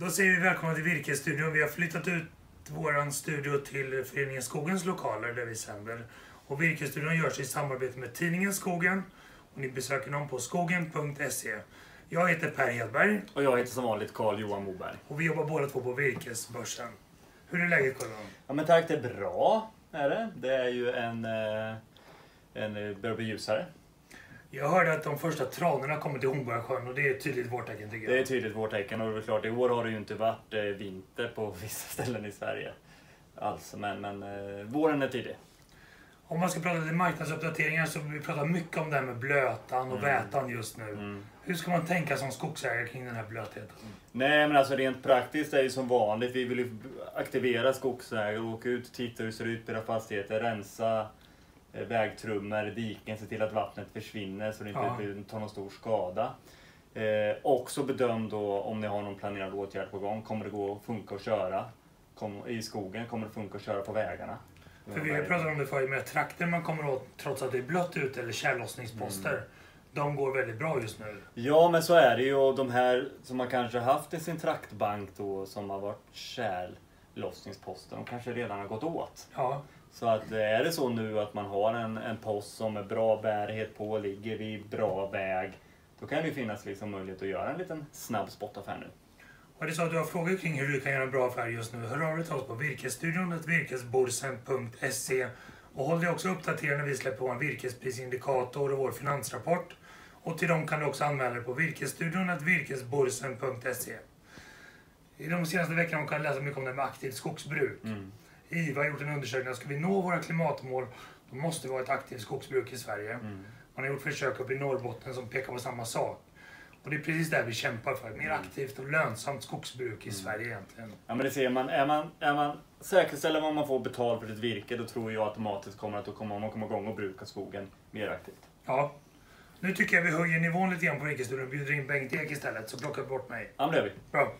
Då säger vi välkomna till Virkesstudion. Vi har flyttat ut vår studio till Föreningen Skogens lokaler där vi sänder. Och Virkesstudion görs i samarbete med tidningen Skogen. Och ni besöker dem på skogen.se. Jag heter Per Hedberg Och jag heter som vanligt Carl Johan Moberg. och vi jobbar båda två på Virkesbörsen. Hur är läget Carl? Ja men tack, det är bra. Är det. det är ju en... eh, en eh, börjar bli ljusare. Jag hörde att de första tranorna kommer till Hornborgasjön och det är ett tydligt vårtecken tycker jag. Det är tydligt vårtecken och det är klart, i år har det ju inte varit eh, vinter på vissa ställen i Sverige. Alls, men, men eh, våren är tydlig. Om man ska prata lite marknadsuppdateringar så vi pratar mycket om det här med blötan och Mm. vätan just nu. Mm. Hur ska man tänka som skogsägare kring den här blötheten? Nej men alltså rent praktiskt är det ju som vanligt. Vi vill ju aktivera skogsägare, åka ut, titta hur det ser ut på era fastigheter, rensa vägtrummor, diken, se till att vattnet försvinner så det inte Ja. tar någon stor skada. Eh, också bedöm då om ni har någon planerad åtgärd på gång. Kommer det gå att funka att köra Kom, i skogen? Kommer det funka att köra på vägarna? För vi har pratat om det förut med trakter man kommer åt trots att det är blött ute eller tjällossningsposter. Mm. De går väldigt bra just nu. Ja, men så är det ju. Och de här som man kanske haft i sin traktbank då, som har varit tjällossningsposter, de kanske redan har gått åt. Ja, Så att eh, är det så nu att man har en, en post som är bra bärighet på, ligger vid bra väg, då kan det ju finnas liksom möjlighet att göra en liten snabb spottaffär nu. och det är så att du har frågor kring hur du kan göra en bra affär just nu. Hör av dig till oss på virkesstudion, virkesborsen.se och håll dig också uppdaterad när vi släpper vår virkesprisindikator och vår finansrapport. Och till dem kan du också anmäla dig på virkesstudion, virkesborsen.se. I de senaste veckorna kan du läsa mycket om det med aktivt skogsbruk. Mm. IVA har gjort en undersökning. Ska vi nå våra klimatmål, då måste vi ha ett aktivt skogsbruk i Sverige. Mm. Man har gjort försök uppe i Norrbotten som pekar på samma sak. Och det är precis det vi kämpar för. Mer aktivt och lönsamt skogsbruk i Sverige egentligen. Ja men det ser man. Är man, är man säkerställer vad man får betalt för sitt virke, då tror jag automatiskt kommer att då kommer man komma igång och bruka skogen mer aktivt. Ja. Nu tycker jag vi höjer nivån lite grann på Virkesstudion och bjuder in Bengt Ek istället, så plockar vi bort mig. Ja men det gör vi. Bra.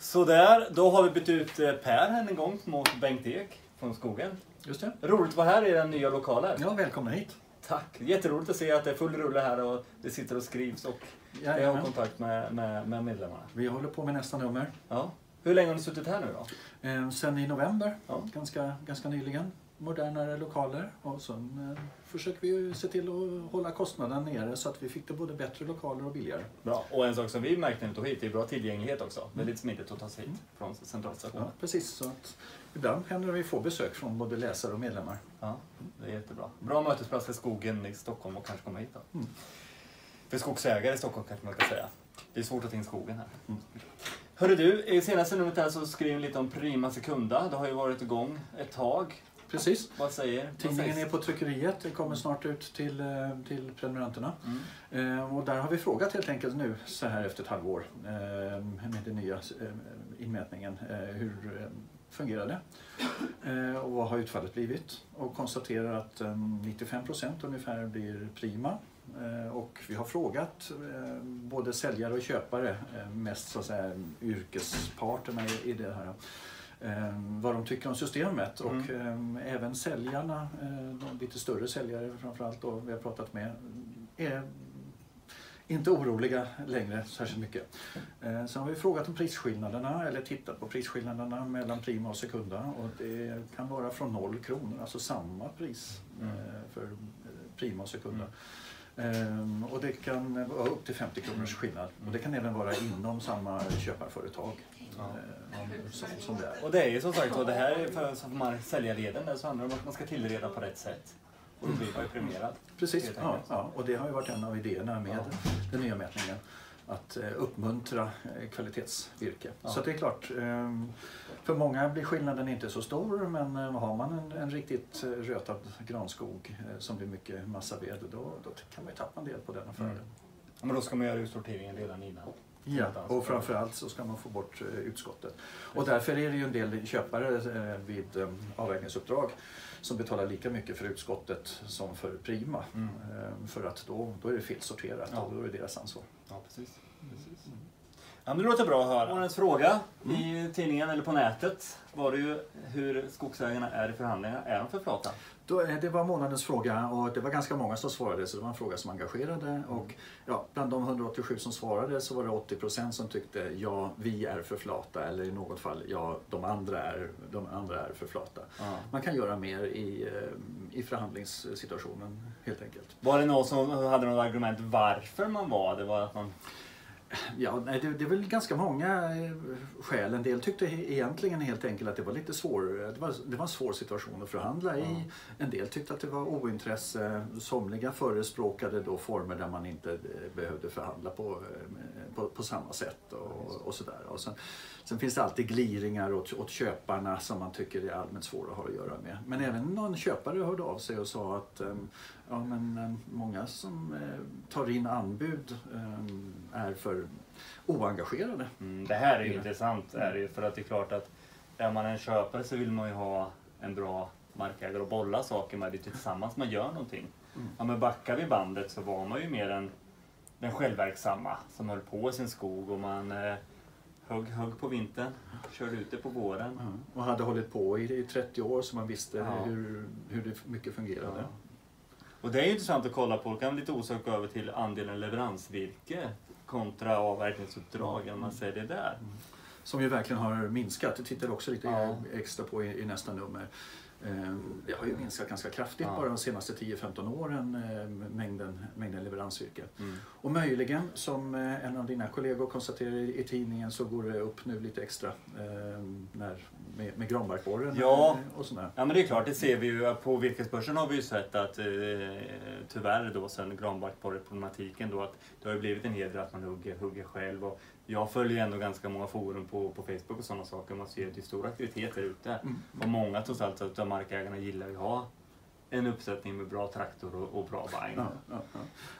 Sådär, då har vi bytt ut eh, Per än en gång mot Bengt Ek från skogen. Just det. Roligt att vara här i den nya lokalen. Ja, välkomna hit. Tack! Jätteroligt att se att det är full rulle här och det sitter och skrivs och jag har Jajamän. kontakt med, med, med medlemmarna. Vi håller på med nästa nummer. Ja. Hur länge har ni suttit här nu då? Eh, sen i november, Ja. ganska, ganska nyligen. Modernare lokaler. Och sen eh, försöker vi se till att hålla kostnaden nere så att vi fick det både bättre lokaler och billigare. Bra. Och en sak som vi märkte när vi tog hit, det är bra tillgänglighet också. Väldigt smidigt att ta sig hit från centralstationen. Ja, precis. Så att ibland händer det att vi får besök från både läsare och medlemmar. Ja, det är jättebra. Bra mötesplats för skogen i Stockholm och kanske komma hit då. Mm. För skogsägare i Stockholm kanske man kan säga. Det är svårt att ta in skogen här. Mm. Hörru du, i senaste numret här så skriver vi lite om Prima Secunda. Det har ju varit igång ett tag. Precis. Vad säger Tidningen är på tryckeriet. Det kommer snart ut till, eh, till prenumeranterna. Mm. Eh, och där har vi frågat helt enkelt nu så här efter ett halvår eh, med den nya eh, inmätningen. Eh, hur eh, fungerar det? Eh, och vad har utfallet blivit? Och konstaterar att eh, 95 procent ungefär blir prima. Och vi har frågat både säljare och köpare, mest så att säga yrkesparterna i det här. Eh, vad de tycker om systemet och eh, även säljarna, eh, de lite större säljare framförallt då vi har pratat med, är inte oroliga längre särskilt mycket. Eh, Sen har vi frågat om prisskillnaderna eller tittat på prisskillnaderna mellan Prima och Secunda och det kan vara från noll kronor, alltså samma pris Mm. eh, för eh, Prima och Secunda. Ehm, Och det kan vara upp till 50 kronors skillnad och det kan även vara inom samma köparföretag. Ja. eh, Som, som det är. Och det är ju som sagt så, det här är för, får man säljarleden där så handlar det om att man ska tillreda på rätt sätt. Och då blir man ju premierad. Precis, ja, ja, och det har ju varit en av idéerna med Ja. den nya mätningen. Att eh, uppmuntra eh, kvalitetsvirke. Ja. Så det är klart, eh, för många blir skillnaden inte så stor men eh, har man en, en riktigt rötad granskog som blir mycket massaved då, då kan man ju tappa en del på den affären. Mm. Men då ska man göra utsorteringen redan innan. Ja, och framförallt så ska man få bort eh, utskottet. Och därför är det ju en del köpare eh, vid eh, avvägningsuppdrag som betalar lika mycket för utskottet som för Prima. Mm. För att då, då är det felsorterat Ja. och då är det deras ansvar. Ja, precis. precis. Ja, men det låter bra att höra. Årets fråga i tidningen eller på nätet var det ju hur skogsägarna är i förhandlingar. Är de för flata? Då, eh, det var månadens fråga och det var ganska många som svarade så det var en fråga som engagerade. Och, ja, bland de 187 som svarade så var det 80 procent som tyckte ja, vi är för flata eller i något fall ja, de andra är, de andra är för flata. Ja. Man kan göra mer i, eh, i förhandlingssituationen helt enkelt. Var det någon som hade något argument varför man var det? Var att man... Ja, nej, det, det är väl ganska många eh, skäl. En del tyckte egentligen helt enkelt att det var lite svår, det var, det var en svår situation att förhandla i. En del tyckte att det var ointresse. Somliga förespråkade då former där man inte eh, behövde förhandla på, eh, på, på samma sätt och, och sådär. Och sen, sen finns det alltid gliringar åt, åt köparna som man tycker är allmänt svåra att ha att göra med. Men även någon köpare hörde av sig och sa att eh, ja, men, eh, många som eh, tar in anbud eh, är för oengagerade. Mm, det här är ju Ja. intressant är ju, för att det är klart att är man en köpare så vill man ju ha en bra markägare att bolla saker med. Det är tillsammans man gör någonting. Mm. Ja, men backar vi bandet så var man ju mer en, den självverksamma som höll på i sin skog och man eh, högg, högg på vintern, körde ut det på våren. Ja, Och hade hållit på i, i 30 år så man visste Ja. hur, hur det mycket fungerade. Ja. Och det är ju intressant att kolla på, då kan vi lite osökt gå över till andelen leveransvirke kontra avverkningsuppdrag, om man säger det där. Som ju verkligen har minskat. Det tittar vi också lite Ja. extra på i, i nästa nummer. Det har ju minskat ganska kraftigt Ja. bara de senaste 10-15 åren, eh, mängden, mängden leveransvirke. Mm. Och möjligen, som eh, en av dina kollegor konstaterar i tidningen, så går det upp nu lite extra eh, när, med, med granbarkborren Ja. eh, och sådär. Ja men det är klart, det ser vi ju. På virkesbörsen har vi ju sett att eh, tyvärr då sen granbarkborreproblematiken då att det har blivit en hel del att man hugger, hugger själv. Och jag följer ändå ganska många forum på, på Facebook och sådana saker. Man ser att det är stor aktivitet där ute. Mm. Och många trots allt utav markägarna gillar ju att ha en uppsättning med bra traktor och, och bra vagn. Ja, ja,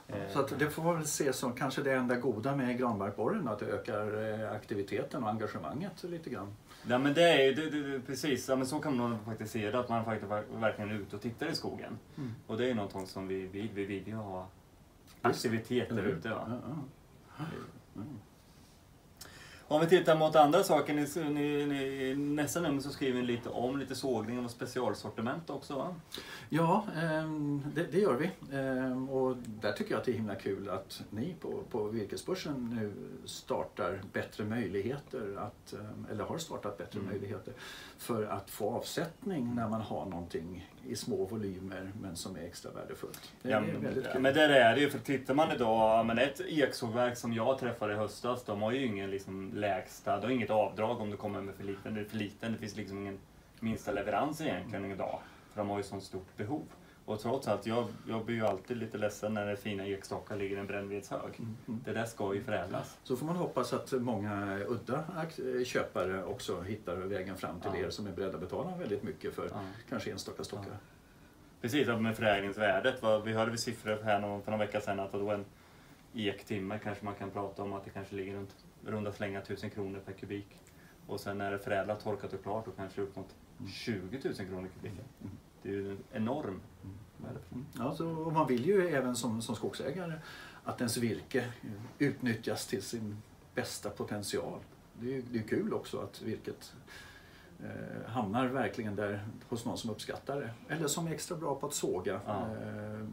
ja. Eh, Så det får man väl se som kanske det enda goda med granbarkborren, att det ökar eh, aktiviteten och engagemanget lite grann. Ja men det är ju det, det, det, precis, men så kan man faktiskt se det. Att man faktiskt ver- verkligen är ute och tittar i skogen. Mm. Och det är ju någonting som vi vill. Vi vill ju ha aktivitet där ute. Mm. Om vi tittar mot andra saker, ni, ni, ni, nästa nummer så skriver ni lite om lite sågning och specialsortiment också va? Ja, ehm, det, det gör vi. Ehm, Och där tycker jag att det är himla kul att ni på, på Virkesbörsen nu startar bättre möjligheter, att, ehm, eller har startat bättre Mm. möjligheter för att få avsättning när man har någonting i små volymer men som är extra värdefullt. Det Ja, är men, väldigt ja, kul. men där är det ju, för tittar man idag, men ett eksågverk som jag träffade i höstas, de har ju ingen liksom lägsta, de har inget avdrag om du kommer med för liten, det är för liten, det finns liksom ingen minsta leverans egentligen idag. För de har ju sånt stort behov. Och trots allt, jag, jag blir ju alltid lite ledsen när det fina ekstockar ligger i en brännvedshög. Mm, mm. Det där ska ju förädlas. Så får man hoppas att många udda akt- köpare också hittar vägen fram till Ja. er som är beredda att betala väldigt mycket för Ja. kanske enstaka stockar. Ja. Precis, med förädlingsvärdet. Vi hörde vi siffror här någon, för någon vecka sedan att då en ektimme kanske man kan prata om att det kanske ligger runt runda slänga 1000 kronor per kubik. Och sen när det är förädlat, torkat och klart, då kanske upp mot 20 000 kronor kubiken. Mm. Det är ju en enorm. Mm. Ja, så, man vill ju även som, som skogsägare att ens virke utnyttjas till sin bästa potential. Det är det är kul också att virket eh, hamnar verkligen där hos någon som uppskattar det. Eller som är extra bra på att såga Ja. eh,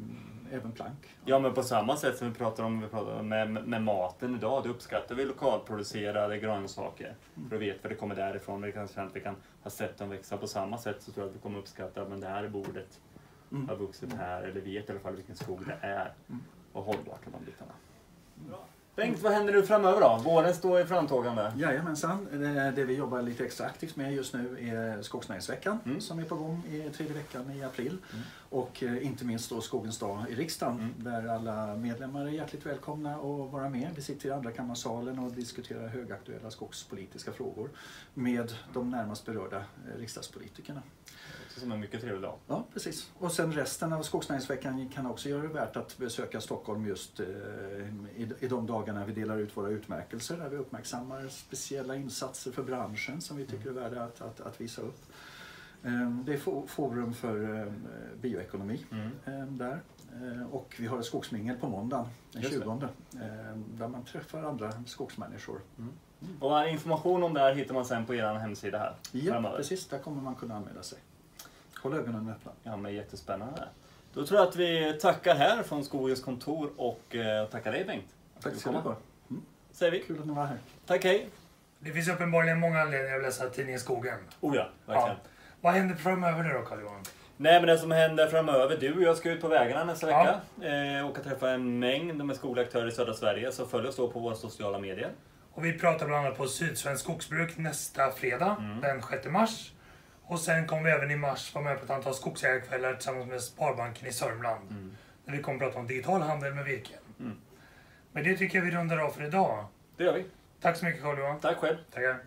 även plank. Ja men på samma sätt som vi pratar om vi pratar om med, med maten idag, då uppskattar vi lokalproducerade grönsaker. Mm. För vi vet var det kommer därifrån, vi kan att vi kan ha sett dem växa. På samma sätt så tror jag att vi kommer uppskatta men det här är bordet Mm. har vuxit här, eller vet i alla fall vilken skog det är. Mm. Och hållbart och de bitarna. Bengt, vad händer nu framöver då? Våren står i framtågande. Jajamensan. Det, det vi jobbar lite extra aktivt med just nu är Skogsnäringsveckan Mm. som är på gång i tredje veckan i april. Mm. Och eh, inte minst då Skogens dag i riksdagen Mm. där alla medlemmar är hjärtligt välkomna att vara med. Vi sitter i andra kammarsalen och diskuterar högaktuella skogspolitiska frågor med de närmast berörda eh, riksdagspolitikerna. Det som en mycket trevlig dag. Ja, precis. Och sen resten av Skogsnäringsveckan kan också göra det värt att besöka Stockholm just eh, i, i de dagarna vi delar ut våra utmärkelser där vi uppmärksammar speciella insatser för branschen som vi tycker är värda att, att, att visa upp. Eh, Det är fo- forum för eh, bioekonomi Mm. eh, där. Och vi har ett skogsmingel på måndagen den Just det. 20 eh, där man träffar andra skogsmänniskor. Mm. Och information om det här hittar man sen på er hemsida här. Ja, framöver. precis. Där kommer man kunna anmäla sig. Håll ögonen öppna. Ja, men jättespännande. Då tror jag att vi tackar här från Skogens kontor och eh, tackar dig Bengt. Tack ska du ha. Säger vi. Kul att ni var här. Tack, hej. Det finns uppenbarligen många anledningar att läsa tidningen Skogen. Oh ja, verkligen. Ja. Vad händer framöver nu då, Carl-Johan? Nej, men det som händer framöver, du och jag ska ut på vägarna nästa vecka eh, och träffa en mängd med skolaktörer i södra Sverige. Så följ oss då på våra sociala medier. Och vi pratar bland annat på Sydsvensk Skogsbruk nästa fredag, Mm. den 6 mars. Och sen kommer vi även i mars vara med på ett antal skogsägarkvällar tillsammans med Sparbanken i Sörmland. Där vi kommer att prata om digital handel med virke. Mm. Men det tycker jag vi rundar av för idag. Det gör vi. Tack så mycket Carl-Johan. Tack själv. Tackar.